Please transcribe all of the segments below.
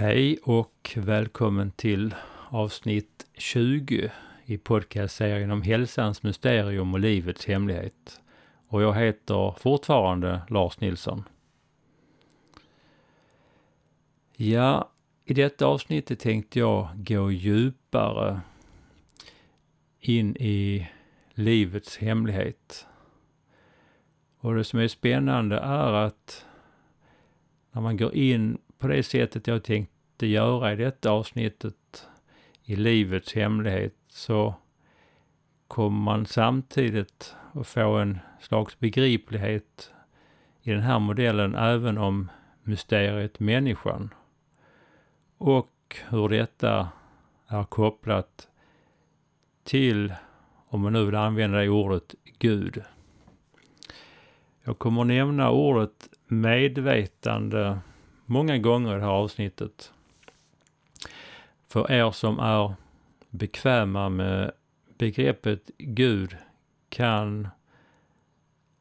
Hej och välkommen till avsnitt 20 i podcastserien om hälsans mysterium och livets hemlighet. Och jag heter fortfarande Lars Nilsson. Ja, i detta avsnittet tänkte jag gå djupare in i livets hemlighet. Och det som är spännande är att när man går in på det sättet jag tänkte göra i detta avsnittet i livets hemlighet så kommer man samtidigt och få en slags begriplighet i den här modellen även om mysteriet människan. Och hur detta är kopplat till, om man nu vill använda det ordet, Gud. Jag kommer nämna ordet medvetande många gånger i det här avsnittet. För er som är bekväma med begreppet Gud kan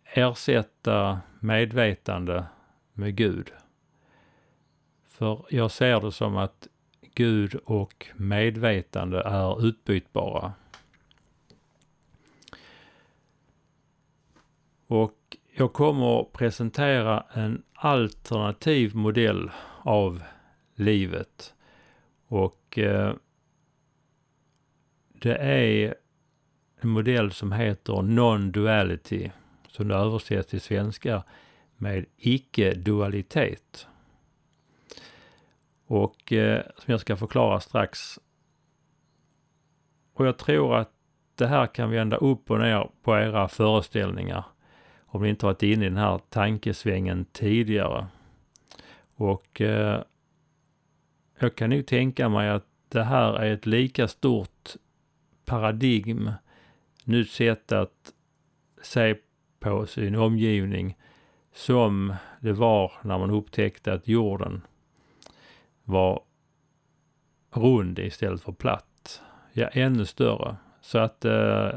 ersätta medvetande med Gud. För jag ser det som att Gud och medvetande är utbytbara. Och jag kommer att presentera en alternativ modell av livet. Och eh, det är modell som heter non-duality, som översätts till svenska med icke-dualitet. Och eh, som jag ska förklara strax. Och jag tror att det här kan vända upp och ner på era föreställningar om ni inte varit inne i den här tankesvängen tidigare. Och eh, jag kan nog tänka mig att det här är ett lika stort paradigm, nytt sätt att se på sin omgivning som det var när man upptäckte att jorden var rund istället för platt. Ja, ännu större. Så att eh,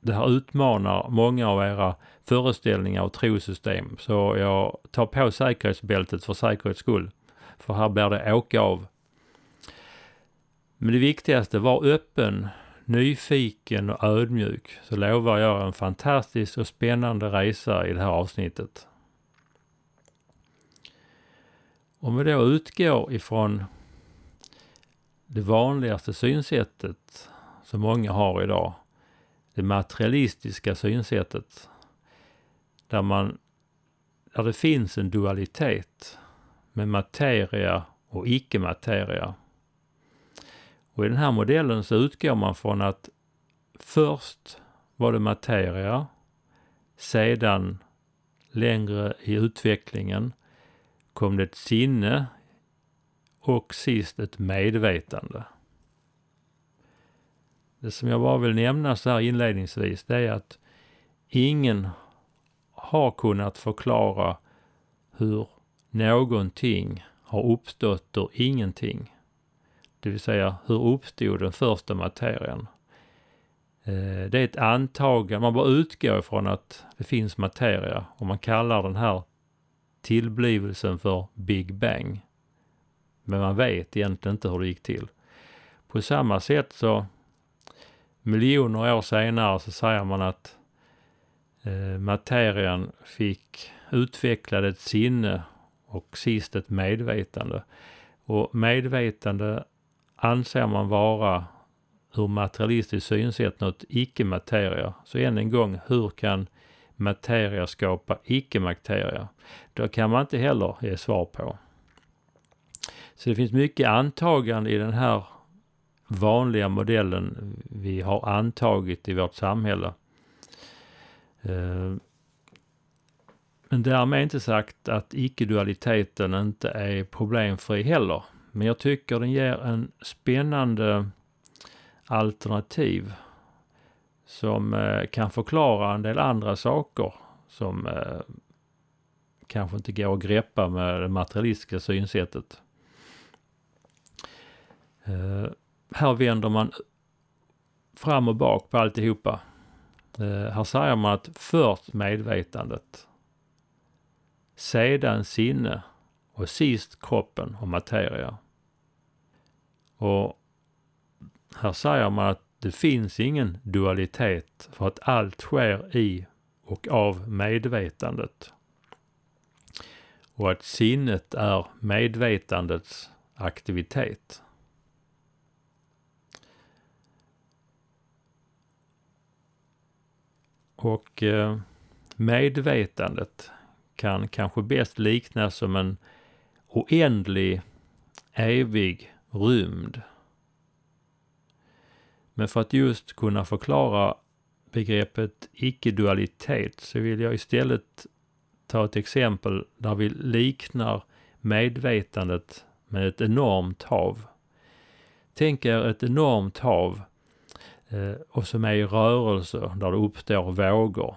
det här utmanar många av era föreställningar och trosystem. Så jag tar på säkerhetsbältet för säkerhets skull. För här blir det åka av. Men det viktigaste, var öppen, nyfiken och ödmjuk så lovar jag en fantastisk och spännande resa i det här avsnittet. Om vi då utgår ifrån det vanligaste synsättet som många har idag det materialistiska synsättet. Där man, där det finns en dualitet med materia och icke-materia. Och i den här modellen så utgår man från att först var det materia, sedan längre i utvecklingen kom det ett sinne och sist ett medvetande. Det som jag bara vill nämna så här inledningsvis, det är att ingen har kunnat förklara hur någonting har uppstått ur ingenting. Det vill säga, hur uppstod den första materien? Eh, det är ett antagande, man bara utgår ifrån att det finns materia och man kallar den här tillblivelsen för Big Bang. Men man vet egentligen inte hur det gick till. På samma sätt så miljoner år senare så säger man att eh, materian fick utvecklade ett sinne och sist ett medvetande. Och medvetande anser man vara ur materialistiskt synsätt något icke-materia. Så än en gång, hur kan materia skapa icke-materia? Det kan man inte heller ge svar på. Så det finns mycket antagande i den här vanliga modellen vi har antagit i vårt samhälle. Eh, men därmed inte sagt att icke-dualiteten inte är problemfri heller. Men jag tycker den ger en spännande alternativ som eh, kan förklara en del andra saker som eh, kanske inte går att greppa med det materialistiska synsättet. Eh, här vänder man fram och bak på alltihopa. Eh, här säger man att först medvetandet, sedan sinne och sist kroppen och materia. Och här säger man att det finns ingen dualitet för att allt sker i och av medvetandet. Och att sinnet är medvetandets aktivitet. Och eh, medvetandet kan kanske bäst liknas som en oändlig, evig rymd. Men för att just kunna förklara begreppet icke-dualitet så vill jag istället ta ett exempel där vi liknar medvetandet med ett enormt hav. Tänk er ett enormt hav eh, och som är i rörelse där det uppstår vågor.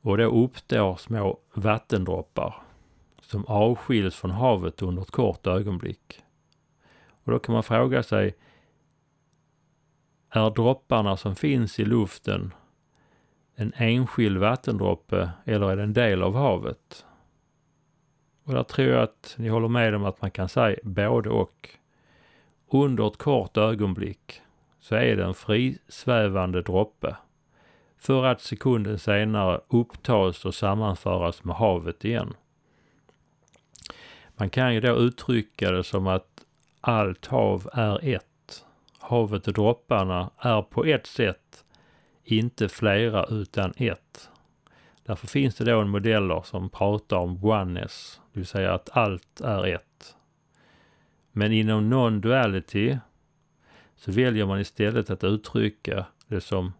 Och då uppstår små vattendroppar som avskiljs från havet under ett kort ögonblick. Och då kan man fråga sig, är dropparna som finns i luften en enskild vattendroppe eller är det en del av havet? Och där tror jag att ni håller med om att man kan säga både och. Under ett kort ögonblick så är det en frisvävande droppe för att sekunden senare upptas och sammanföras med havet igen. Man kan ju då uttrycka det som att allt hav är ett havet och dropparna är på ett sätt inte flera utan ett. Därför finns det då en modeller som pratar om oneness, det vill säga att allt är ett. Men inom non-duality så väljer man istället att uttrycka det som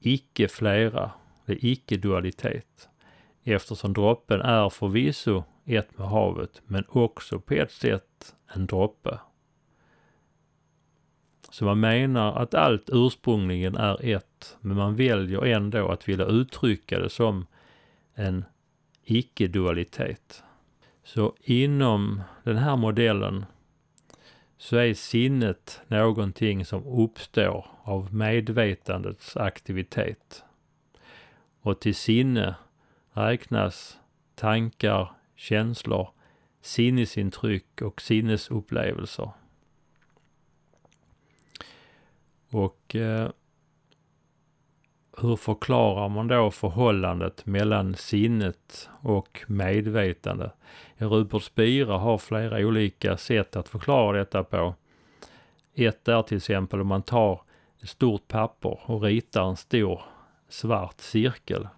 icke flera, det är icke-dualitet. Eftersom droppen är förvisso ett med havet, men också på ett sätt en droppe. Så man menar att allt ursprungligen är ett, men man väljer ändå att vilja uttrycka det som en icke-dualitet. Så inom den här modellen så är sinnet någonting som uppstår av medvetandets aktivitet. Och till sinne räknas tankar, känslor, sinnesintryck och sinnesupplevelser. Och eh, hur förklarar man då förhållandet mellan sinnet och medvetande? Rupert Spira har flera olika sätt att förklara detta på. Ett är till exempel om man tar ett stort papper och ritar en stor svart cirkel.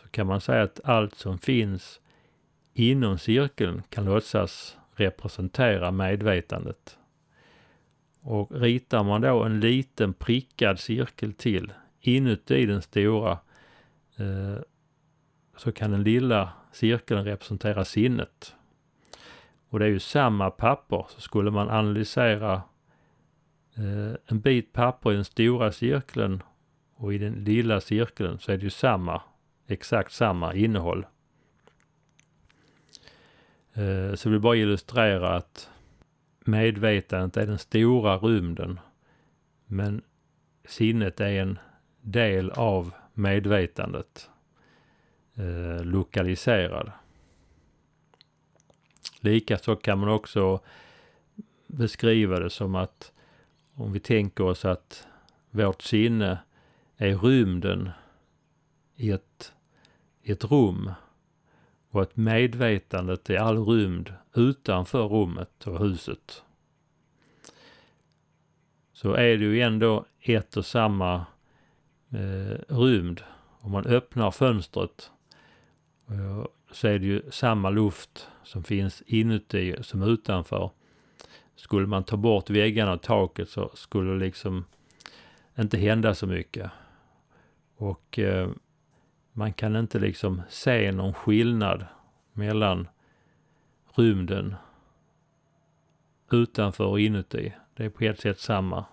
Så kan man säga att allt som finns inom cirkeln kan låtsas representera medvetandet. Och ritar man då en liten prickad cirkel till inuti den stora eh, så kan den lilla cirkeln representera sinnet. Och det är ju samma papper, så skulle man analysera eh, en bit papper i den stora cirkeln och i den lilla cirkeln så är det ju samma, exakt samma innehåll. Eh, så jag vill bara illustrera att medvetandet är den stora rymden. Men sinnet är en del av medvetandet. Eh, lokaliserad. Likaså kan man också beskriva det som att om vi tänker oss att vårt sinne är rymden i ett, i ett rum och att medvetandet är all rymd utanför rummet och huset. Så är det ju ändå ett och samma eh, rymd. Om man öppnar fönstret eh, så är det ju samma luft som finns inuti som utanför. Skulle man ta bort väggarna och taket så skulle det liksom inte hända så mycket. Och eh, man kan inte liksom se någon skillnad mellan rymden utanför och inuti. Det är på ett sätt samma.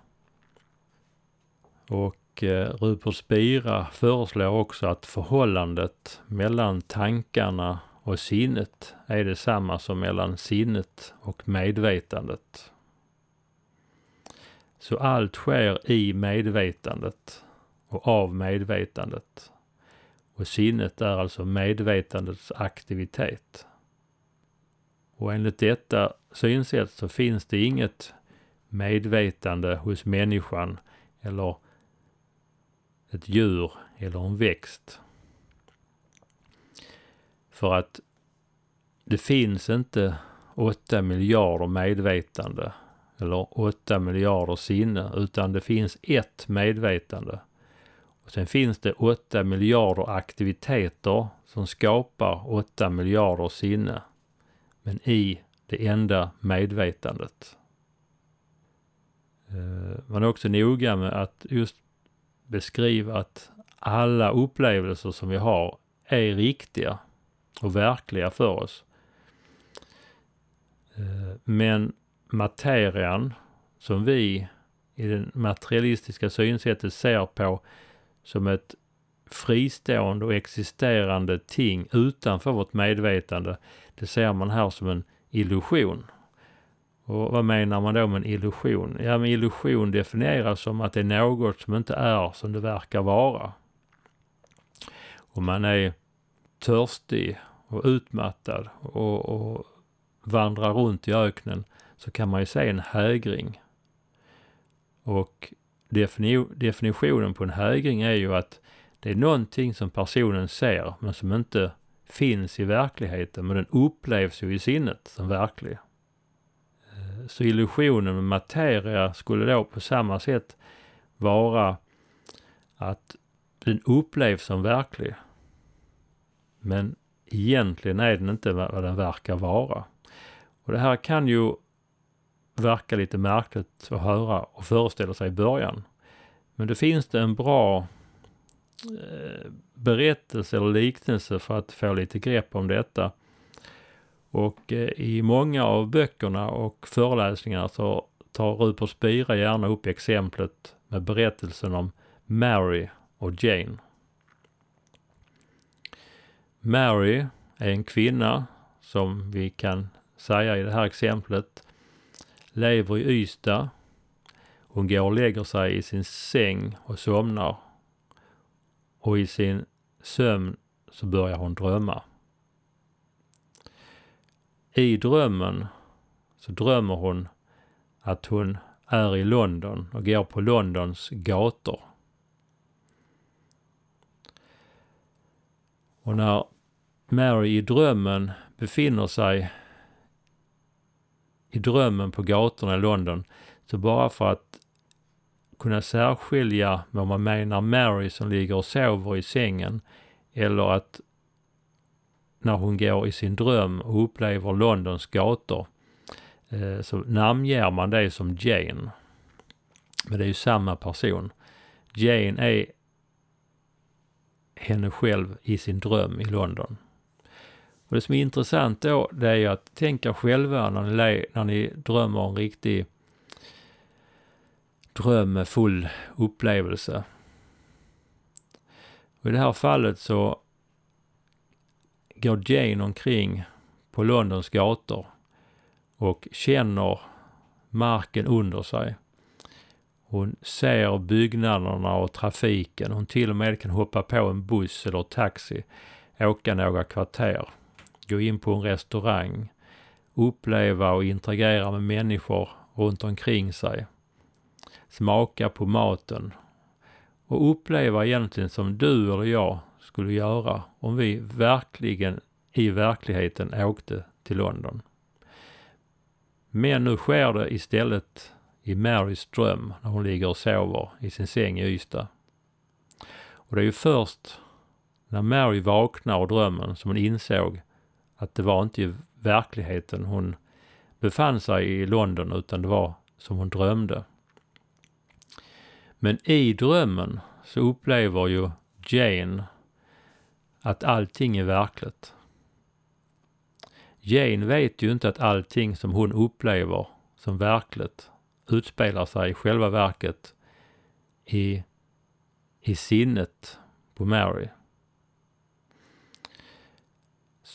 Och eh, Rupert Spira föreslår också att förhållandet mellan tankarna och sinnet är detsamma som mellan sinnet och medvetandet. Så allt sker i medvetandet och av medvetandet. Och sinnet är alltså medvetandets aktivitet. Och enligt detta synsätt så finns det inget medvetande hos människan eller ett djur eller en växt. För att det finns inte åtta miljarder medvetande eller åtta miljarder sinne, utan det finns ett medvetande. Och sen finns det åtta miljarder aktiviteter som skapar åtta miljarder sinne. Men i det enda medvetandet. Eh, man är också noga med att just beskriva att alla upplevelser som vi har är riktiga och verkliga för oss. Eh, men materian som vi i det materialistiska synsättet ser på som ett fristående och existerande ting utanför vårt medvetande, det ser man här som en illusion. Och vad menar man då med en illusion? Ja, men illusion definieras som att det är något som inte är som det verkar vara. Om man är törstig och utmattad och, och vandrar runt i öknen så kan man ju se en hägring. Och definitionen på en hägring är ju att det är någonting som personen ser men som inte finns i verkligheten men den upplevs ju i sinnet som verklig. Eh, så illusionen med materia skulle då på samma sätt vara att den upplevs som verklig. Men egentligen är den inte vad den verkar vara. Och det här kan ju verka lite märkligt att höra och föreställa sig i början. Men det finns det en bra eh, berättelse eller liknelse för att få lite grepp om detta. Och eh, i många av böckerna och föreläsningarna så tar Rupert Spira gärna upp exemplet med berättelsen om Mary och Jane. Mary är en kvinna som vi kan säga i det här exemplet lever i Ystad. Hon går och lägger sig i sin säng och somnar. Och i sin sömn så börjar hon drömma. I drömmen så drömmer hon att hon är i London och går på Londons gator. Och när Mary i drömmen befinner sig i drömmen på gatorna i London. Så bara för att kunna särskilja vad man menar Mary som ligger och sover i sängen eller att när hon går i sin dröm och upplever Londons gator eh, så namnger man det som Jane. Men det är ju samma person. Jane är henne själv i sin dröm i London. Och det som är intressant då, det är ju att tänka själva när ni, när ni drömmer en riktig dröm med full upplevelse. Och I det här fallet så går Jane omkring på Londons gator och känner marken under sig. Hon ser byggnaderna och trafiken. Hon till och med kan hoppa på en buss eller taxi, åka några kvarter gå in på en restaurang, uppleva och interagera med människor runt omkring sig, smaka på maten och uppleva egentligen som du eller jag skulle göra om vi verkligen i verkligheten åkte till London. Men nu sker det istället i Marys dröm när hon ligger och sover i sin säng i Ystad. Och det är ju först när Mary vaknar ur drömmen som hon insåg att det var inte i verkligheten hon befann sig i London utan det var som hon drömde. Men i drömmen så upplever ju Jane att allting är verkligt. Jane vet ju inte att allting som hon upplever som verkligt utspelar sig i själva verket i i sinnet på Mary.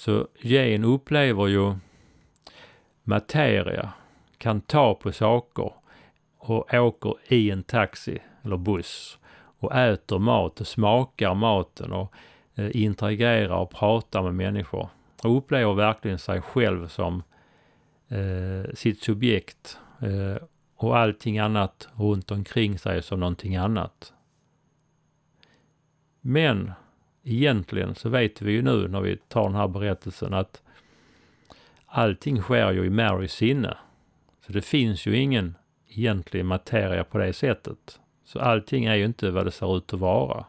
Så gen upplever ju materia, kan ta på saker och åker i en taxi eller buss och äter mat och smakar maten och eh, interagerar och pratar med människor och upplever verkligen sig själv som eh, sitt subjekt eh, och allting annat runt omkring sig som någonting annat. Men egentligen så vet vi ju nu när vi tar den här berättelsen att allting sker ju i Marys sinne. Så det finns ju ingen egentlig materia på det sättet. Så allting är ju inte vad det ser ut att vara.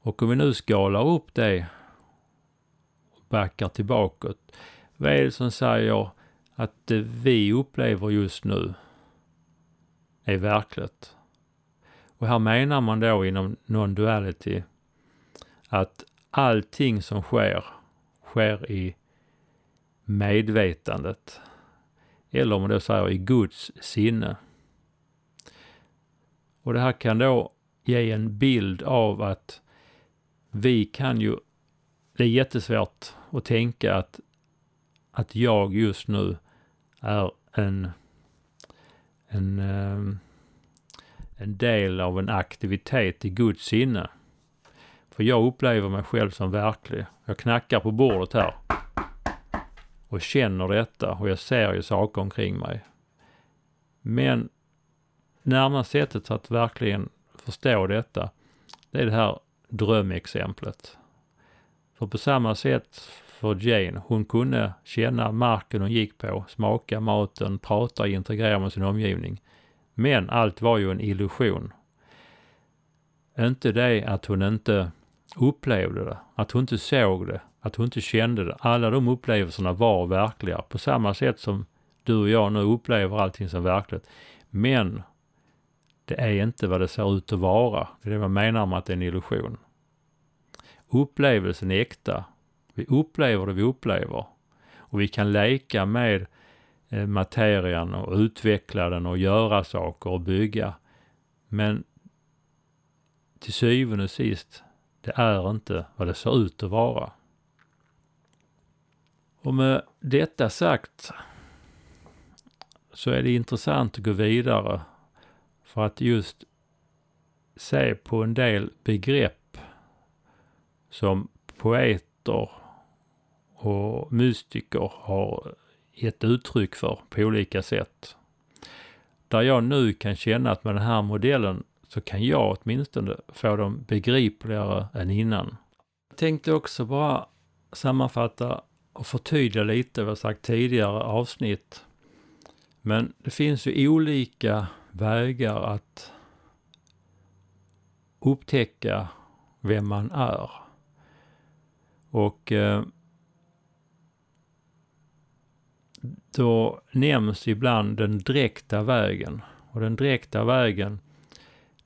Och om vi nu skalar upp det och backar tillbaka. Vad är det som säger att det vi upplever just nu är verkligt? Och här menar man då inom non-duality att allting som sker, sker i medvetandet. Eller om man då säger i Guds sinne. Och det här kan då ge en bild av att vi kan ju, det är jättesvårt att tänka att, att jag just nu är en, en, ehm, en del av en aktivitet i Guds sinne. För jag upplever mig själv som verklig. Jag knackar på bordet här och känner detta och jag ser ju saker omkring mig. Men närmaste sättet att verkligen förstå detta, det är det här drömexemplet. För på samma sätt för Jane, hon kunde känna marken hon gick på, smaka maten, prata integrera med sin omgivning. Men allt var ju en illusion. Inte det att hon inte upplevde det, att hon inte såg det, att hon inte kände det. Alla de upplevelserna var verkliga på samma sätt som du och jag nu upplever allting som verkligt. Men det är inte vad det ser ut att vara. Det är det man menar med att det är en illusion. Upplevelsen är äkta. Vi upplever det vi upplever. Och vi kan leka med Eh, materian och utveckla den och göra saker och bygga. Men till syvende och sist, det är inte vad det ser ut att vara. Och med detta sagt så är det intressant att gå vidare för att just se på en del begrepp som poeter och mystiker har gett uttryck för på olika sätt. Där jag nu kan känna att med den här modellen så kan jag åtminstone få dem begripligare än innan. Jag tänkte också bara sammanfatta och förtydliga lite vad jag sagt tidigare avsnitt. Men det finns ju olika vägar att upptäcka vem man är. Och eh, då nämns ibland den direkta vägen. Och den direkta vägen,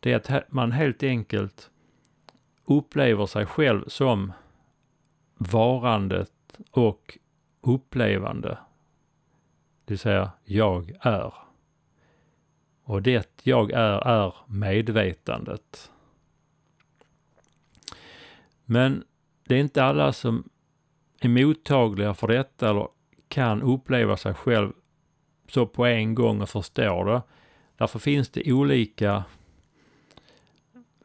det är att man helt enkelt upplever sig själv som varandet och upplevande. Det vill säga, jag är. Och det jag är, är medvetandet. Men det är inte alla som är mottagliga för detta eller kan uppleva sig själv så på en gång och förstår det. Därför finns det olika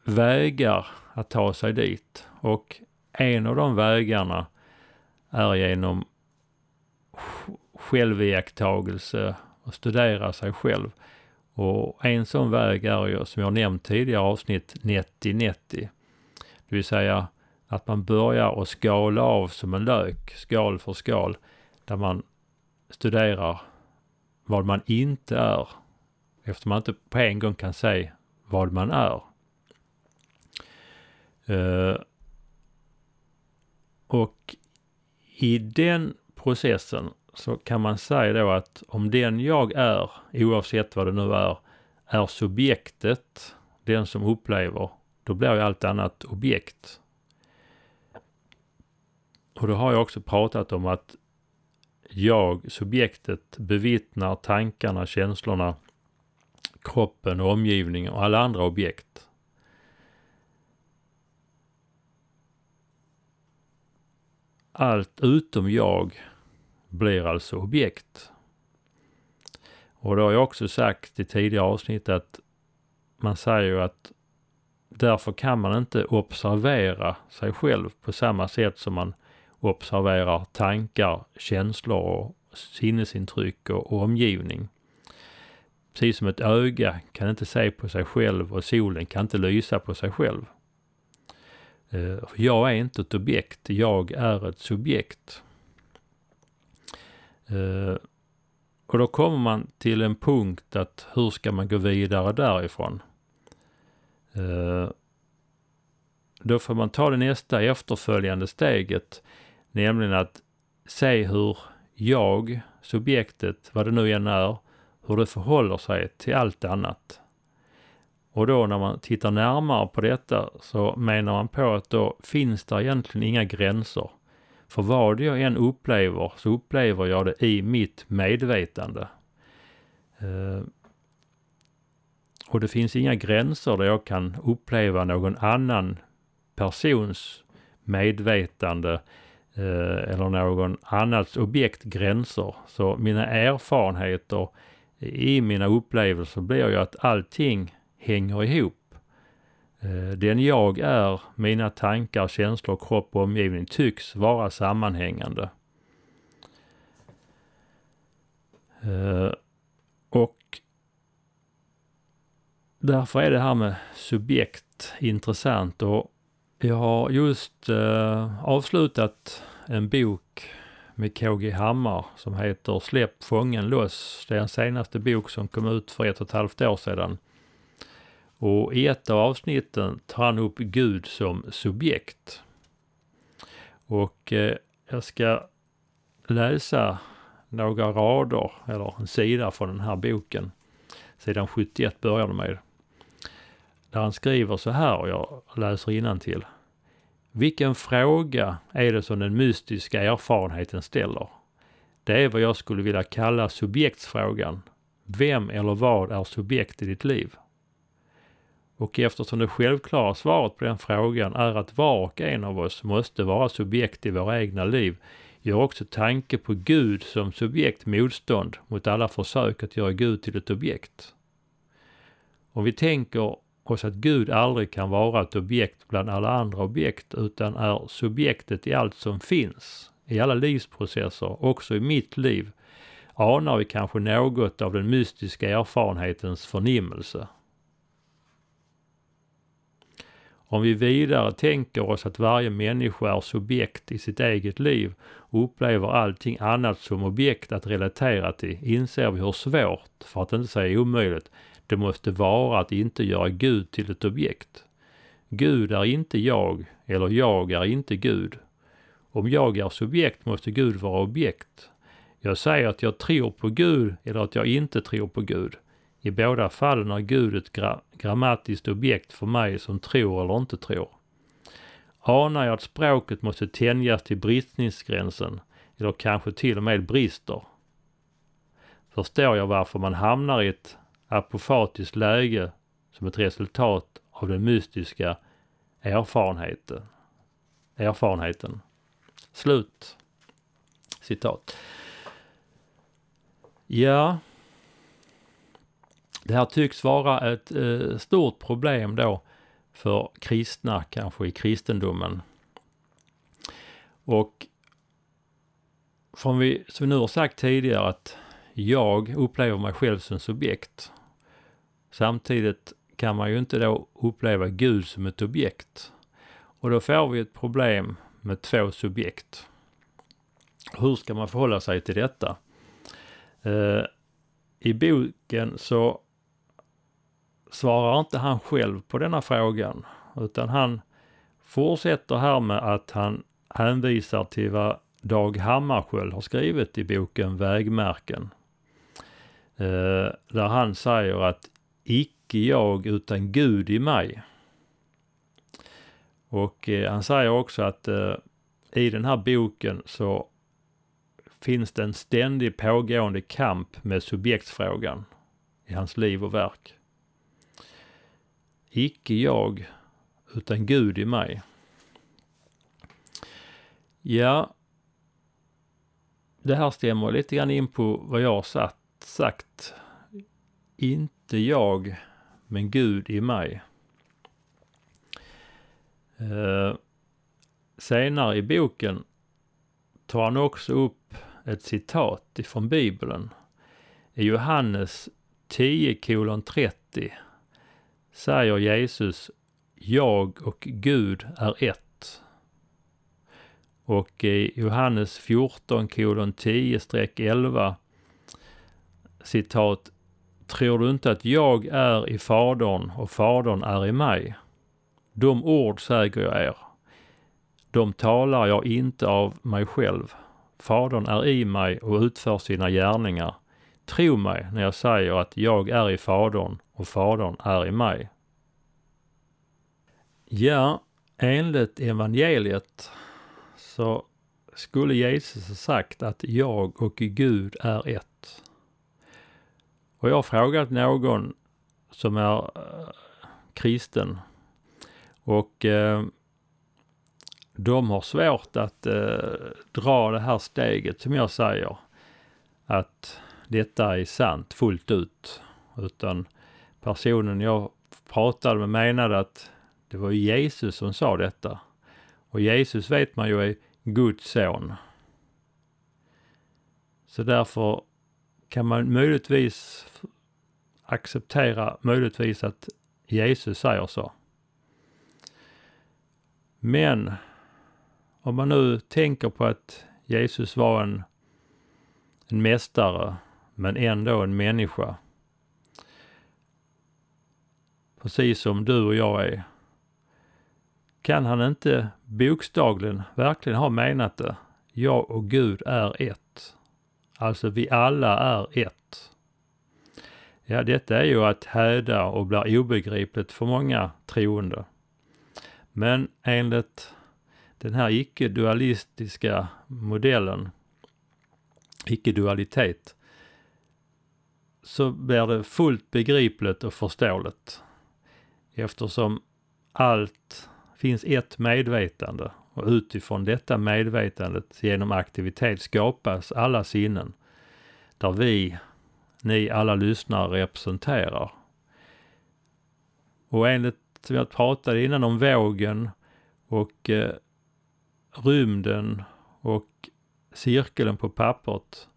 vägar att ta sig dit och en av de vägarna är genom själviakttagelse och studera sig själv. Och en sån väg är ju, som jag nämnt tidigare avsnitt, 90-90. Det vill säga att man börjar att skala av som en lök, skal för skal, där man studerar vad man inte är, eftersom man inte på en gång kan säga vad man är. Uh, och i den processen så kan man säga då att om den jag är, oavsett vad det nu är, är subjektet, den som upplever, då blir ju allt annat objekt. Och då har jag också pratat om att jag, subjektet, bevittnar tankarna, känslorna, kroppen, omgivningen och alla andra objekt. Allt utom jag blir alltså objekt. Och då har jag också sagt i tidigare avsnitt att man säger ju att därför kan man inte observera sig själv på samma sätt som man observerar tankar, känslor och sinnesintryck och, omgivning. Precis som ett öga kan inte se på sig själv och solen kan inte lysa på sig själv. Eh, jag är inte ett objekt, jag är ett subjekt. Eh, och då kommer man till en punkt att hur ska man gå vidare därifrån? Eh, då får man ta det nästa efterföljande steget, nämligen att se hur jag, subjektet, vad det nu än är, hur det förhåller sig till allt annat. Och då när man tittar närmare på detta så menar man på att då finns det egentligen inga gränser. För vad jag än upplever så upplever jag det i mitt medvetande. Eh, och det finns inga gränser där jag kan uppleva någon annan persons medvetande eh, Eh, eller någon annans objekt gränser. Så mina erfarenheter i mina upplevelser blir ju att allting hänger ihop. Eh, den jag är, mina tankar, känslor, kropp och omgivning tycks vara sammanhängande. Eh, och därför är det här med subjekt intressant och jag har just eh, avslutat en bok med KG Hammar som heter Släpp fången loss. Det är hans senaste bok som kom ut för ett och ett halvt år sedan. Och i ett av avsnitten tar han upp Gud som subjekt. Och eh, jag ska läsa några rader, eller en sida från den här boken. Sidan 71 börjar det med. Där han skriver så här, och jag läser till. Vilken fråga är det som den mystiska erfarenheten ställer? Det är vad jag skulle vilja kalla subjektsfrågan. Vem eller vad är subjekt i ditt liv? Och eftersom det självklara svaret på den frågan är att var och en av oss måste vara subjekt i våra egna liv, gör också tanke på Gud som subjekt motstånd mot alla försök att göra Gud till ett objekt. Om vi tänker oss att Gud aldrig kan vara ett objekt bland alla andra objekt utan är subjektet i allt som finns, i alla livsprocesser, också i mitt liv, anar vi kanske något av den mystiska erfarenhetens förnimmelse. Om vi vidare tänker oss att varje människa är subjekt i sitt eget liv och upplever allting annat som objekt att relatera till inser vi hur svårt, för att inte säga omöjligt, det måste vara att inte göra Gud till ett objekt. Gud är inte jag, eller jag är inte Gud. Om jag är subjekt måste Gud vara objekt. Jag säger att jag tror på Gud eller att jag inte tror på Gud. I båda fallen är Gud ett gra grammatiskt objekt för mig som tror eller inte tror. Anar jag att språket måste tänjas till bristningsgränsen, eller kanske till och med brister, förstår jag varför man hamnar i ett apofatiskt läge som ett resultat av den mystiska erfarenheten. Erfarenheten. Slut. Citat. Ja, det här tycks vara ett eh, stort problem då för kristna, kanske i kristendomen. Och som vi, som vi nu har sagt tidigare att jag upplever mig själv som subjekt. Samtidigt kan man ju inte då uppleva Gud som ett objekt. Och då får vi ett problem med två subjekt. Hur ska man förhålla sig till detta? Eh, I boken så svarar inte han själv på denna frågan utan han fortsätter här med att han hänvisar till vad Dag Hammarskjöld har skrivit i boken Vägmärken. Eh, där han säger att icke jag utan Gud i mig. Och eh, han säger också att eh, i den här boken så finns det en ständig pågående kamp med subjektsfrågan. i hans liv och verk. Icke jag, utan Gud i mig. Ja, det här stämmer lite grann in på vad jag har sagt. Inte jag, men Gud i mig. Eh, senare i boken tar han också upp ett citat ifrån Bibeln. I Johannes 10 kolon 30 säger Jesus Jag och Gud är ett. Och i Johannes 14 kolon 10-11 citat Tror du inte att jag är i Fadern och Fadern är i mig? De ord säger jag er. De talar jag inte av mig själv. Fadern är i mig och utför sina gärningar. Tro mig när jag säger att jag är i Fadern och Fadern är i mig. Ja, enligt evangeliet så skulle Jesus ha sagt att jag och Gud är ett. Och jag har frågat någon som är eh, kristen och äh, de har svårt att äh, dra det här steget som jag säger. Att detta är sant fullt ut. Utan personen jag pratade med menade att det var Jesus som sa detta. Och Jesus vet man ju är Guds son. Så därför kan man möjligtvis acceptera möjligtvis att Jesus säger så. Men om man nu tänker på att Jesus var en, en mästare men ändå en människa. Precis som du och jag är. Kan han inte bokstavligen verkligen ha menat det? Jag och Gud är ett. Alltså vi alla är ett. Ja, detta är ju att häda och blir obegripligt för många troende. Men enligt den här icke-dualistiska modellen, icke-dualitet, så blir det fullt begripligt och förståeligt. Eftersom allt finns ett medvetande och utifrån detta medvetandet genom aktivitet skapas alla sinnen där vi, ni alla lyssnare representerar. Och enligt, som jag pratade innan om vågen och eh, rymden och cirkeln på pappret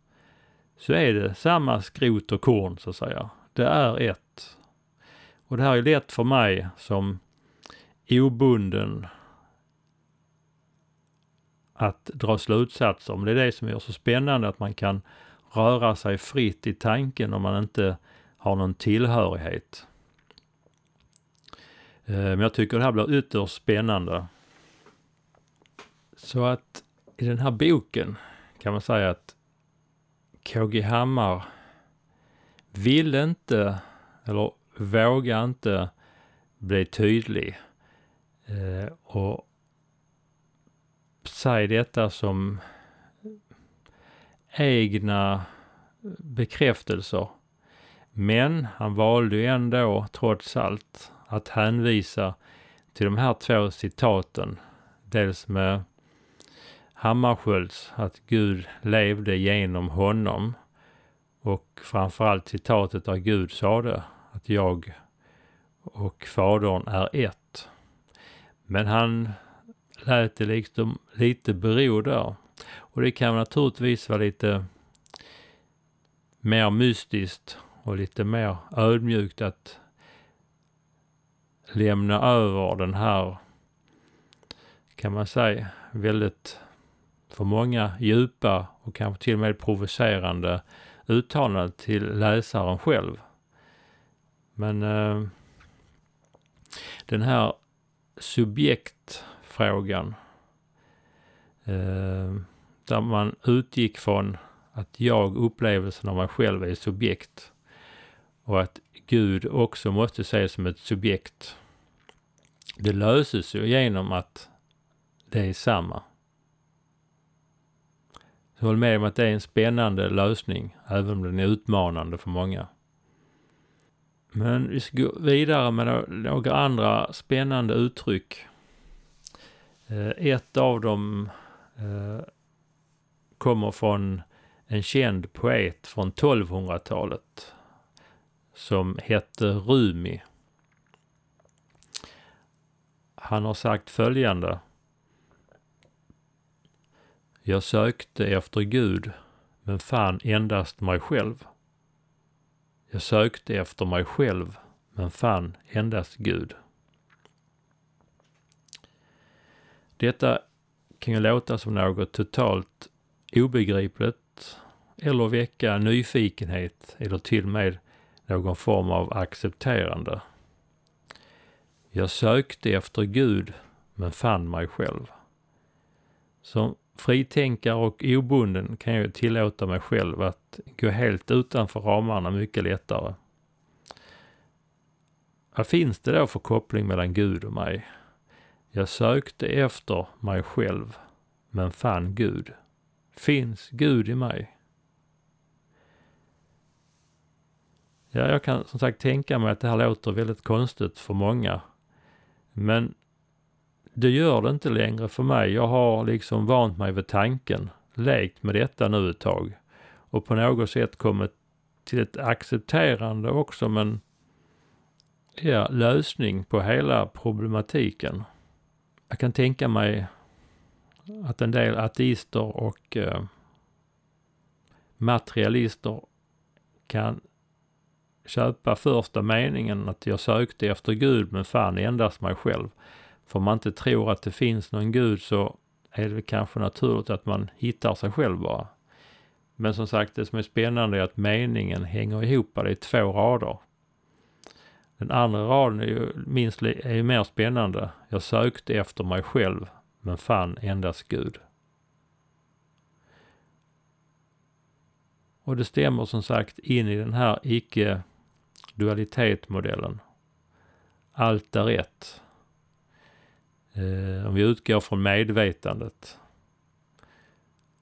så är det samma skrot och korn så att säga. Det är ett. Och det här är lätt för mig som obunden att dra slutsatser. Men det är det som gör så spännande att man kan röra sig fritt i tanken om man inte har någon tillhörighet. Eh, men jag tycker det här blir ytterst spännande. Så att i den här boken kan man säga att KG Hammar vill inte, eller vågar inte bli tydlig eh, och sig detta som egna bekräftelser. Men han valde ju ändå, trots allt, att hänvisa till de här två citaten. Dels med Hammarskjölds, att Gud levde genom honom. Och framförallt citatet där Gud sade att jag och Fadern är ett. Men han lät det liksom lite bero där. Och det kan naturligtvis vara lite mer mystiskt och lite mer ödmjukt att lämna över den här, kan man säga, väldigt för många djupa och kanske till och med provocerande uttalanden till läsaren själv. Men eh, den här subjekt frågan. eh, där man utgick från att jag, upplevelsen av mig själv, är subjekt och att Gud också måste ses som ett subjekt. Det löses ju genom att det är samma. Så håll med om att det är en spännande lösning, även om den är utmanande för många. Men vi ska gå vidare med några andra spännande uttryck. Eh, ett av dem eh, kommer från en känd poet från 1200-talet som hette Rumi. Han har sagt följande. Jag sökte efter Gud men fann endast mig själv. Jag sökte efter mig själv men fann endast Gud. Detta kan ju låta som något totalt obegripligt eller väcka nyfikenhet eller till och med någon form av accepterande. Jag sökte efter Gud men fann mig själv. Som fritänkare och obunden kan jag tillåta mig själv att gå helt utanför ramarna mycket lättare. Vad finns det då för koppling mellan Gud och mig? Jag sökte efter mig själv men fann Gud. Finns Gud i mig? Ja, jag kan som sagt tänka mig att det här låter väldigt konstigt för många. Men det gör det inte längre för mig. Jag har liksom vant mig vid tanken, lekt med detta nu ett tag och på något sätt kommit till ett accepterande också men ja, lösning på hela problematiken. Jag kan tänka mig att en del ateister och eh, materialister kan köpa första meningen att jag sökte efter Gud men fann endast mig själv. För om man inte tror att det finns någon Gud så är det kanske naturligt att man hittar sig själv bara. Men som sagt, det som är spännande är att meningen hänger ihop. Det är två rader. Den andra raden är ju minst är ju mer spännande. Jag sökte efter mig själv men fann endast Gud. Och det stämmer som sagt in i den här icke dualitetmodellen. Allt är rätt. Eh, om vi utgår från medvetandet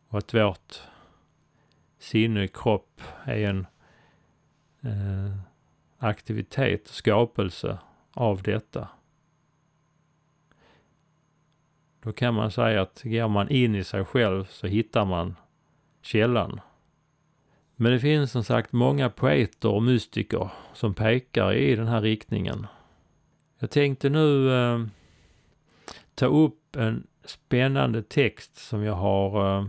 och att vårt sinne, kropp är en eh, aktivitet, och skapelse av detta. Då kan man säga att går man in i sig själv så hittar man källan. Men det finns som sagt många poeter och mystiker som pekar i den här riktningen. Jag tänkte nu eh, ta upp en spännande text som jag har eh,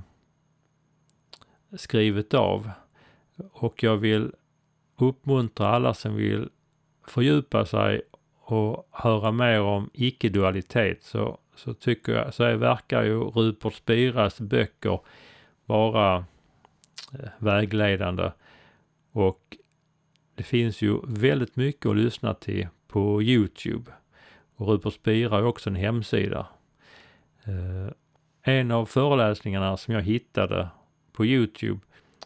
skrivit av och jag vill uppmuntra alla som vill fördjupa sig och höra mer om icke-dualitet så, så tycker jag, så verkar ju Rupert Spiras böcker vara eh, vägledande och det finns ju väldigt mycket att lyssna till på Youtube. Och Rupert Spira har också en hemsida. Eh, en av föreläsningarna som jag hittade på Youtube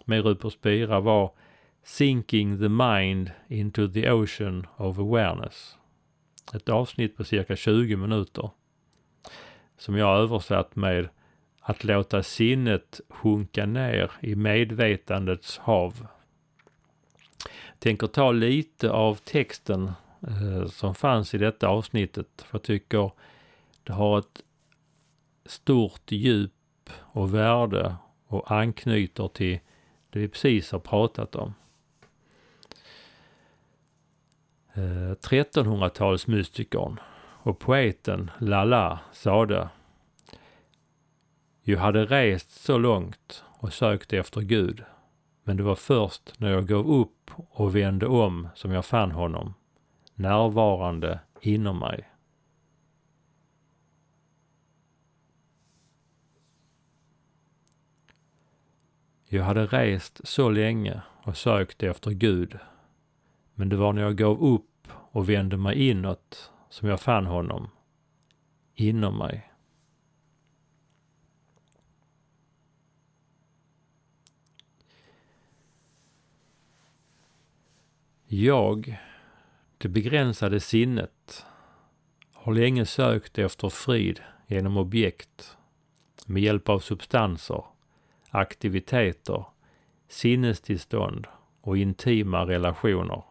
med Rupert Spira var Sinking the Mind into the Ocean of Awareness. Ett avsnitt på cirka 20 minuter. Som jag översatt med att låta sinnet sjunka ner i medvetandets hav. Jag tänker ta lite av texten eh, som fanns i detta avsnittet. För jag tycker det har ett stort djup och värde och anknyter till det vi precis har pratat om. Eh, 1300-talsmystikern och poeten Lala sade Jag hade rest så långt och sökt efter Gud, men det var först när jag gav upp och vände om som jag fann honom, närvarande inom mig. Jag hade rest så länge och sökt efter Gud, men det var när jag gav upp och vände mig inåt som jag fann honom inom mig. Jag, det begränsade sinnet, har länge sökt efter frid genom objekt med hjälp av substanser, aktiviteter, sinnestillstånd och intima relationer.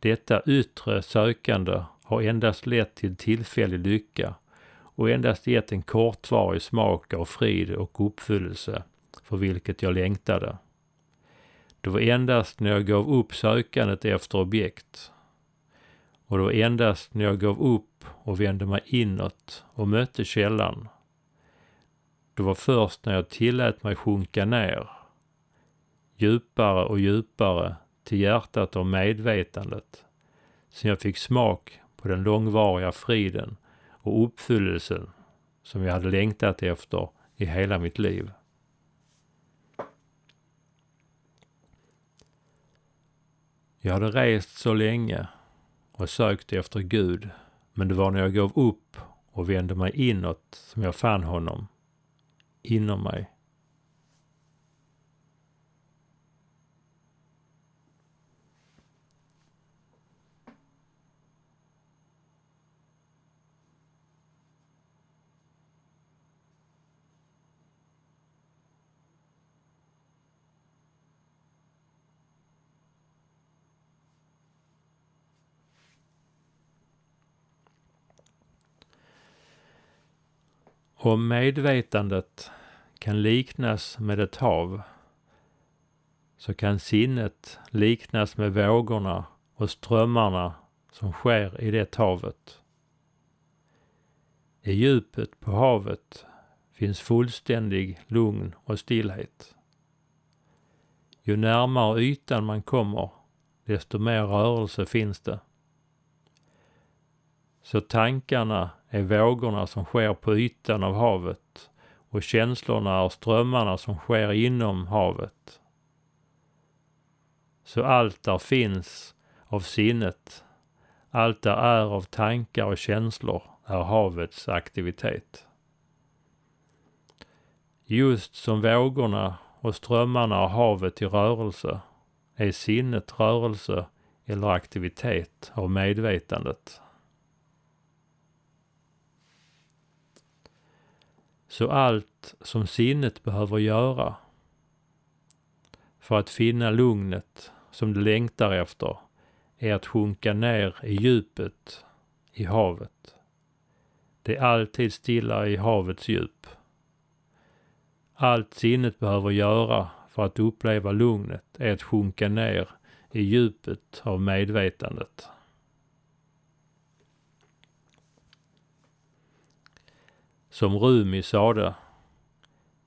Detta yttre sökande har endast lett till tillfällig lycka och endast gett en kortvarig smak av frid och uppfyllelse för vilket jag längtade. Det var endast när jag gav upp sökandet efter objekt och det var endast när jag gav upp och vände mig inåt och mötte källan. Det var först när jag tillät mig sjunka ner, djupare och djupare till hjärtat och medvetandet, Sen jag fick smak på den långvariga friden och uppfyllelsen som jag hade längtat efter i hela mitt liv. Jag hade rest så länge och sökt efter Gud, men det var när jag gav upp och vände mig inåt som jag fann honom inom mig. Om medvetandet kan liknas med ett hav så kan sinnet liknas med vågorna och strömmarna som sker i det havet. I djupet på havet finns fullständig lugn och stillhet. Ju närmare ytan man kommer, desto mer rörelse finns det. Så tankarna är vågorna som sker på ytan av havet och känslorna är strömmarna som sker inom havet. Så allt där finns av sinnet, allt där är av tankar och känslor är havets aktivitet. Just som vågorna och strömmarna av havet i rörelse är sinnet rörelse eller aktivitet av medvetandet. Så allt som sinnet behöver göra för att finna lugnet som det längtar efter är att sjunka ner i djupet i havet. Det är alltid stilla i havets djup. Allt sinnet behöver göra för att uppleva lugnet är att sjunka ner i djupet av medvetandet. Som Rumi sade,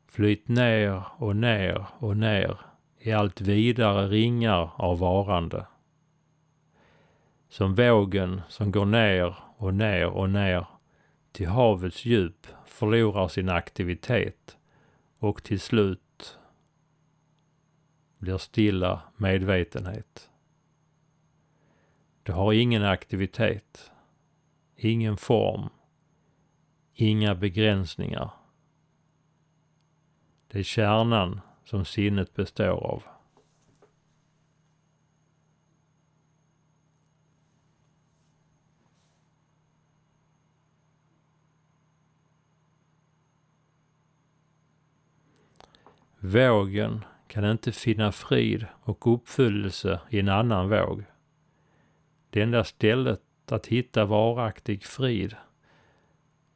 flyt ner och ner och ner i allt vidare ringar av varande. Som vågen som går ner och ner och ner till havets djup förlorar sin aktivitet och till slut blir stilla medvetenhet. Det har ingen aktivitet, ingen form, Inga begränsningar. Det är kärnan som sinnet består av. Vågen kan inte finna frid och uppfyllelse i en annan våg. Det enda stället att hitta varaktig frid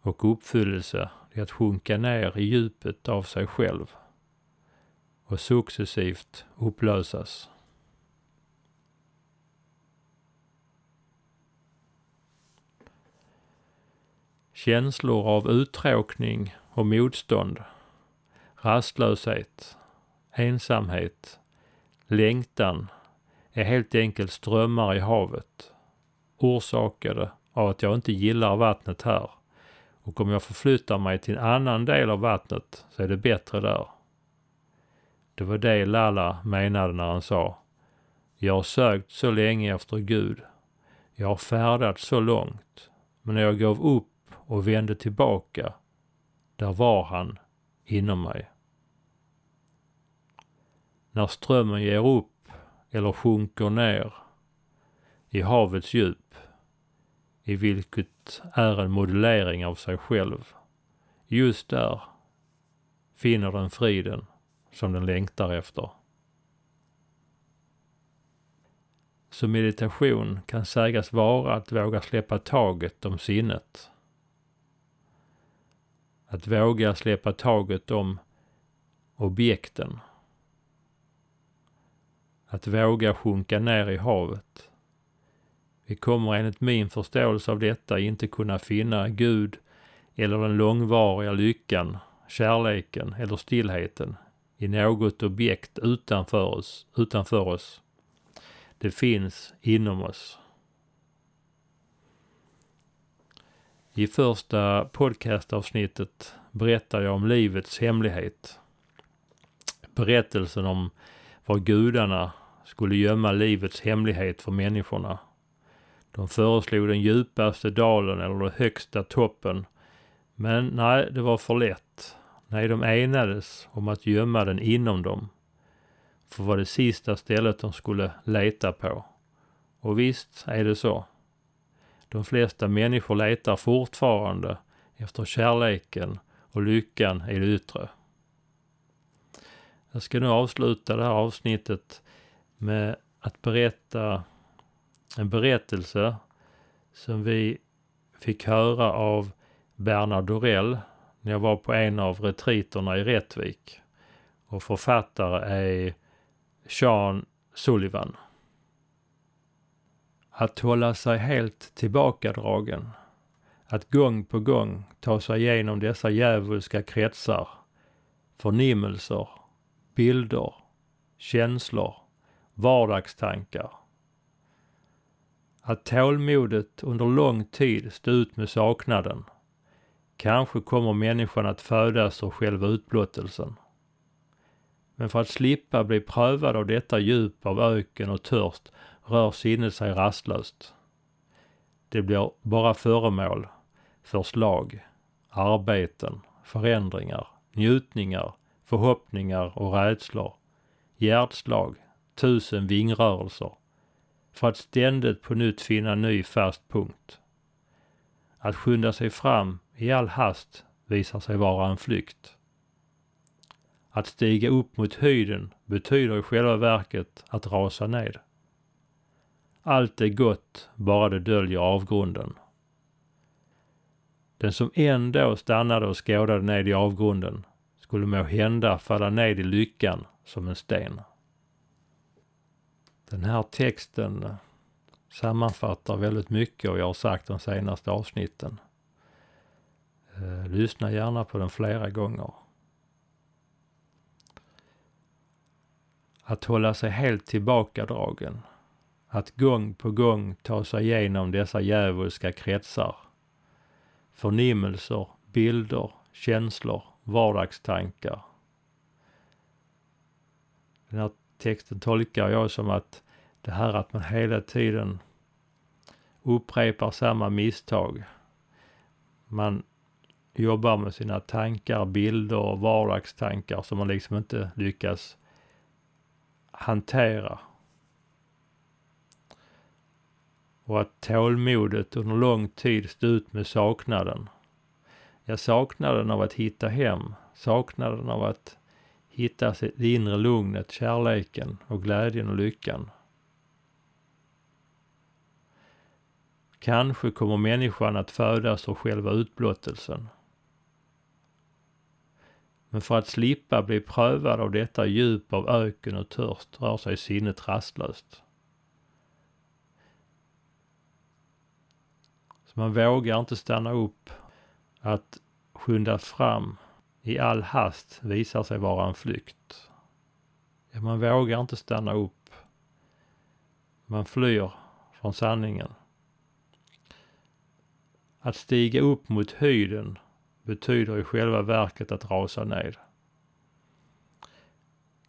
och uppfyllelse är att sjunka ner i djupet av sig själv och successivt upplösas. Känslor av uttråkning och motstånd, rastlöshet, ensamhet, längtan är helt enkelt strömmar i havet orsakade av att jag inte gillar vattnet här och om jag förflyttar mig till en annan del av vattnet så är det bättre där. Det var det Lalla menade när han sa Jag har sökt så länge efter Gud. Jag har färdats så långt. Men när jag gav upp och vände tillbaka, där var han inom mig. När strömmen ger upp eller sjunker ner i havets djup, i vilket är en modellering av sig själv. Just där finner den friden som den längtar efter. Så meditation kan sägas vara att våga släppa taget om sinnet. Att våga släppa taget om objekten. Att våga sjunka ner i havet. Vi kommer enligt min förståelse av detta inte kunna finna Gud eller den långvariga lyckan, kärleken eller stillheten i något objekt utanför oss, utanför oss. Det finns inom oss. I första podcastavsnittet berättar jag om livets hemlighet. Berättelsen om var gudarna skulle gömma livets hemlighet för människorna. De föreslog den djupaste dalen eller den högsta toppen. Men nej, det var för lätt. Nej, de enades om att gömma den inom dem. För var det sista stället de skulle leta på. Och visst är det så. De flesta människor letar fortfarande efter kärleken och lyckan i det yttre. Jag ska nu avsluta det här avsnittet med att berätta en berättelse som vi fick höra av Bernard Dorell när jag var på en av retriterna i Rättvik. Och författare är Sean Sullivan. Att hålla sig helt tillbakadragen. Att gång på gång ta sig igenom dessa djävulska kretsar, förnimmelser, bilder, känslor, vardagstankar. Att tålmodet under lång tid stå ut med saknaden. Kanske kommer människan att födas ur själva utblottelsen. Men för att slippa bli prövad av detta djup av öken och törst rör sinnet sig rastlöst. Det blir bara föremål förslag, arbeten, förändringar, njutningar, förhoppningar och rädslor, hjärtslag, tusen vingrörelser för att ständigt på nytt finna ny fast punkt. Att skynda sig fram i all hast visar sig vara en flykt. Att stiga upp mot höjden betyder i själva verket att rasa ned. Allt är gott, bara det döljer avgrunden. Den som ändå stannade och skådade ned i avgrunden skulle må hända falla ned i lyckan som en sten. Den här texten sammanfattar väldigt mycket och jag har sagt de senaste avsnitten. Eh, lyssna gärna på den flera gånger. Att hålla sig helt tillbakadragen. Att gång på gång ta sig igenom dessa djävulska kretsar. Förnimmelser, bilder, känslor, vardagstankar. Den här texten tolkar jag som att det här att man hela tiden upprepar samma misstag. Man jobbar med sina tankar, bilder och vardagstankar som man liksom inte lyckas hantera. Och att tålmodet under lång tid stå ut med saknaden. Ja, saknaden av att hitta hem, saknaden av att hitta det inre lugnet, kärleken och glädjen och lyckan. Kanske kommer människan att födas ur själva utblottelsen. Men för att slippa bli prövad av detta djup av öken och törst rör sig sinnet rastlöst. Så man vågar inte stanna upp. Att skynda fram i all hast visar sig vara en flykt. Ja, man vågar inte stanna upp. Man flyr från sanningen. Att stiga upp mot höjden betyder i själva verket att rasa ner.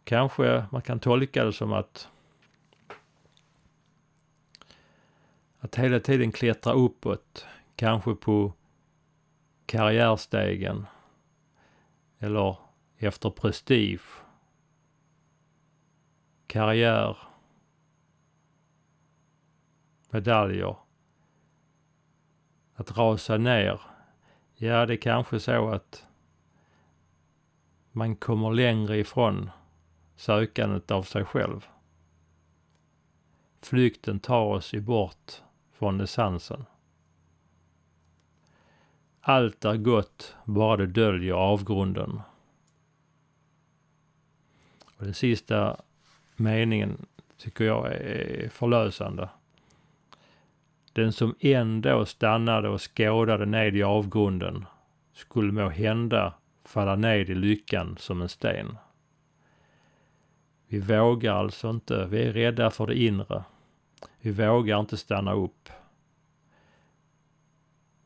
Kanske man kan tolka det som att att hela tiden klättra uppåt, kanske på karriärstegen eller efter prestige, karriär, medaljer. Att rasa ner, ja det är kanske så att man kommer längre ifrån sökandet av sig själv. flykten tar oss ju bort från essensen. Allt är gott, bara det döljer avgrunden. Och den sista meningen tycker jag är förlösande. Den som ändå stannade och skådade ned i avgrunden skulle må hända falla ned i lyckan som en sten. Vi vågar alltså inte, vi är rädda för det inre. Vi vågar inte stanna upp.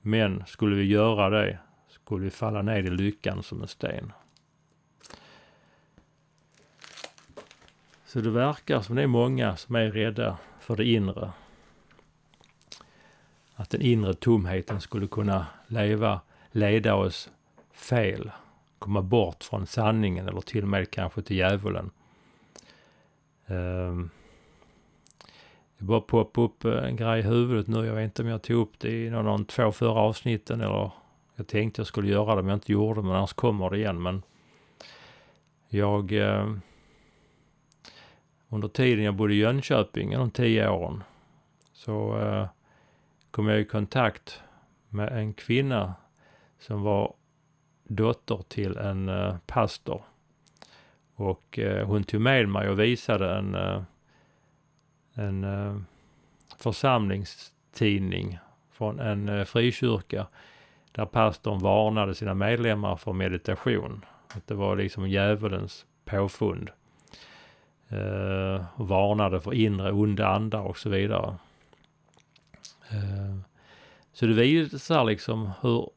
Men skulle vi göra det skulle vi falla ned i lyckan som en sten. Så det verkar som det är många som är rädda för det inre. Att den inre tomheten skulle kunna leva, leda oss fel, komma bort från sanningen eller till och med kanske till djävulen. Um, det bara poppade upp en grej i huvudet nu. Jag vet inte om jag tog upp det i någon av de två förra avsnitten eller jag tänkte jag skulle göra det men jag inte gjorde det men annars kommer det igen. Men jag eh, under tiden jag bodde i Jönköping, de tio åren, så eh, kom jag i kontakt med en kvinna som var dotter till en uh, pastor. Och uh, hon tog med mig och visade en, uh, en uh, församlingstidning från en uh, frikyrka där pastorn varnade sina medlemmar för meditation. Att det var liksom djävulens påfund. Uh, varnade för inre onda andar och så vidare. Eh, så det visar liksom hur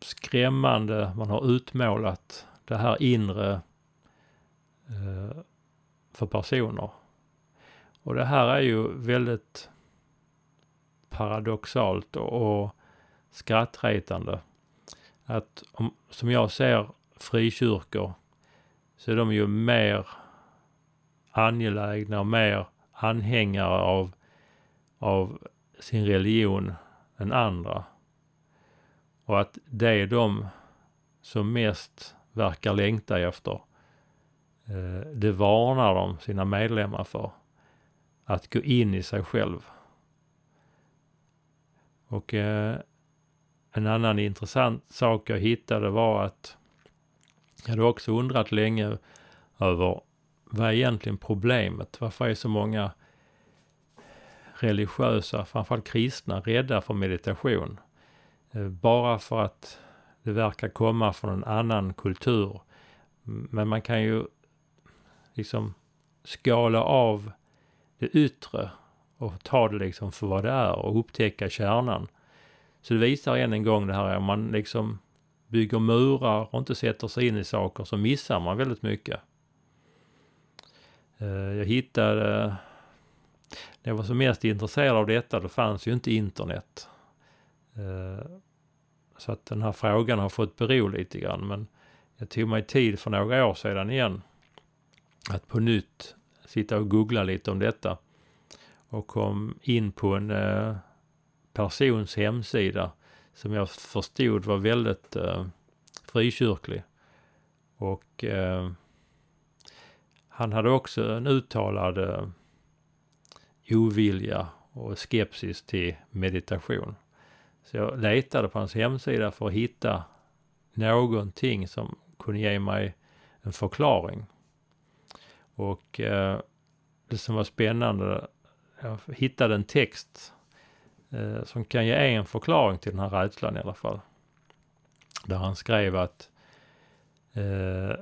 skrämmande man har utmålat det här inre eh, för personer. Och det här är ju väldigt paradoxalt och, och skrattretande. Att om, som jag ser frikyrkor så är de ju mer angelägna och mer anhängare av, av sin religion än andra. Och att det är de som mest verkar längta efter. Eh, det varnar de sina medlemmar för. Att gå in i sig själv. Och eh, en annan intressant sak jag hittade var att jag hade också undrat länge över vad är egentligen problemet? Varför är så många religiösa, framförallt kristna, rädda för meditation? Eh, bara för att det verkar komma från en annan kultur. Men man kan ju liksom skala av det yttre och ta det liksom för vad det är och upptäcka kärnan. Så det visar än en gång det här, om man liksom bygger murar och inte sätter sig in i saker så missar man väldigt mycket. Eh, jag hittade, när jag var som mest intresserad av detta, då fanns ju inte internet. Eh, så att den här frågan har fått bero lite grann. Men jag tog mig tid för några år sedan igen att på nytt sitta och googla lite om detta. Och kom in på en eh, persons hemsida som jag förstod var väldigt eh, frikyrklig. Och han hade också en uttalad eh, ovilja och skepsis till meditation. Så jag letade på hans hemsida för att hitta någonting som kunde ge mig en förklaring. Och eh, det som var spännande, jag hittade en text eh, som kan ge en förklaring till den här rädslan i alla fall. Där han skrev att eh,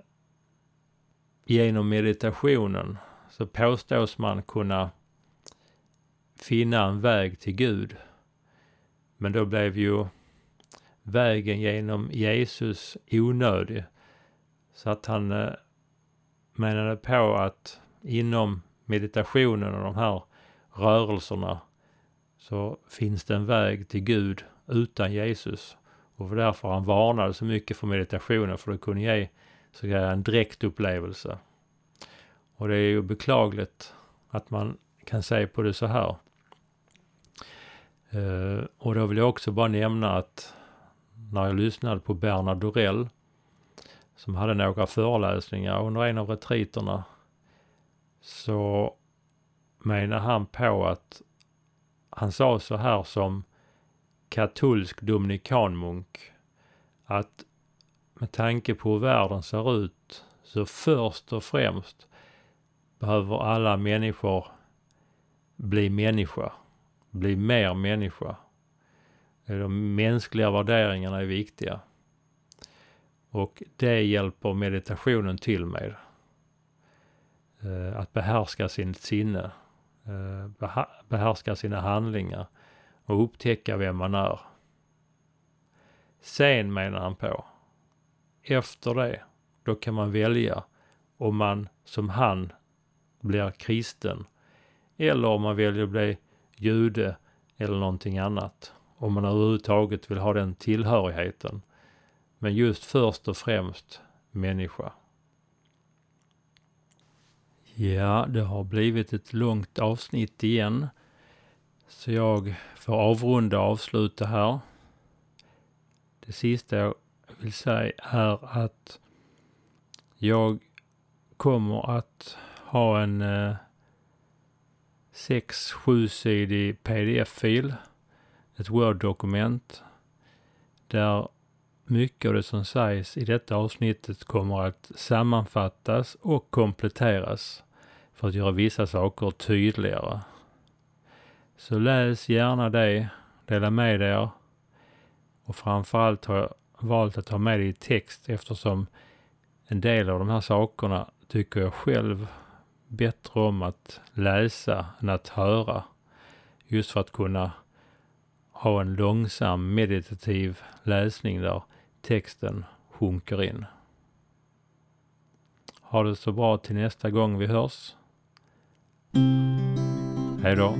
genom meditationen så påstås man kunna finna en väg till Gud. Men då blev ju vägen genom Jesus onödig. Så att han eh, menade på att inom meditationen och de här rörelserna så finns det en väg till Gud utan Jesus. Och därför han varnade så mycket för meditationen för det kunde ge så att säga en direktupplevelse. Och det är ju beklagligt att man kan se på det så här. Eh, och då vill jag också bara nämna att när jag lyssnade på Bernard Dorell som hade några föreläsningar under en av retriterna så menar han på att han sa så här som katolsk dominikanmunk att med tanke på hur världen ser ut så först och främst behöver alla människor bli människa, bli mer människa. De mänskliga värderingarna är viktiga. Och det hjälper meditationen till med. Eh, att behärska sitt sinne, eh, behärska sina handlingar och upptäcka vem man är. Sen menar han på, efter det, då kan man välja om man som han blir kristen eller om man väljer att bli jude eller någonting annat. Om man överhuvudtaget vill ha den tillhörigheten. Men just först och främst människa. Ja, det har blivit ett långt avsnitt igen. Så jag får avrunda och avsluta här. Det sista jag vill säga är att jag kommer att ha en eh, 6-7-sidig pdf-fil, ett Word-dokument, där mycket av det som sägs i detta avsnittet kommer att sammanfattas och kompletteras för att göra vissa saker tydligare. Så läs gärna det, dela med er och framförallt har jag valt att ha med det i text eftersom en del av de här sakerna tycker jag själv bättre om att läsa än att höra. Just för att kunna ha en långsam meditativ läsning där texten sjunker in. Ha det så bra till nästa gång vi hörs. Hej då!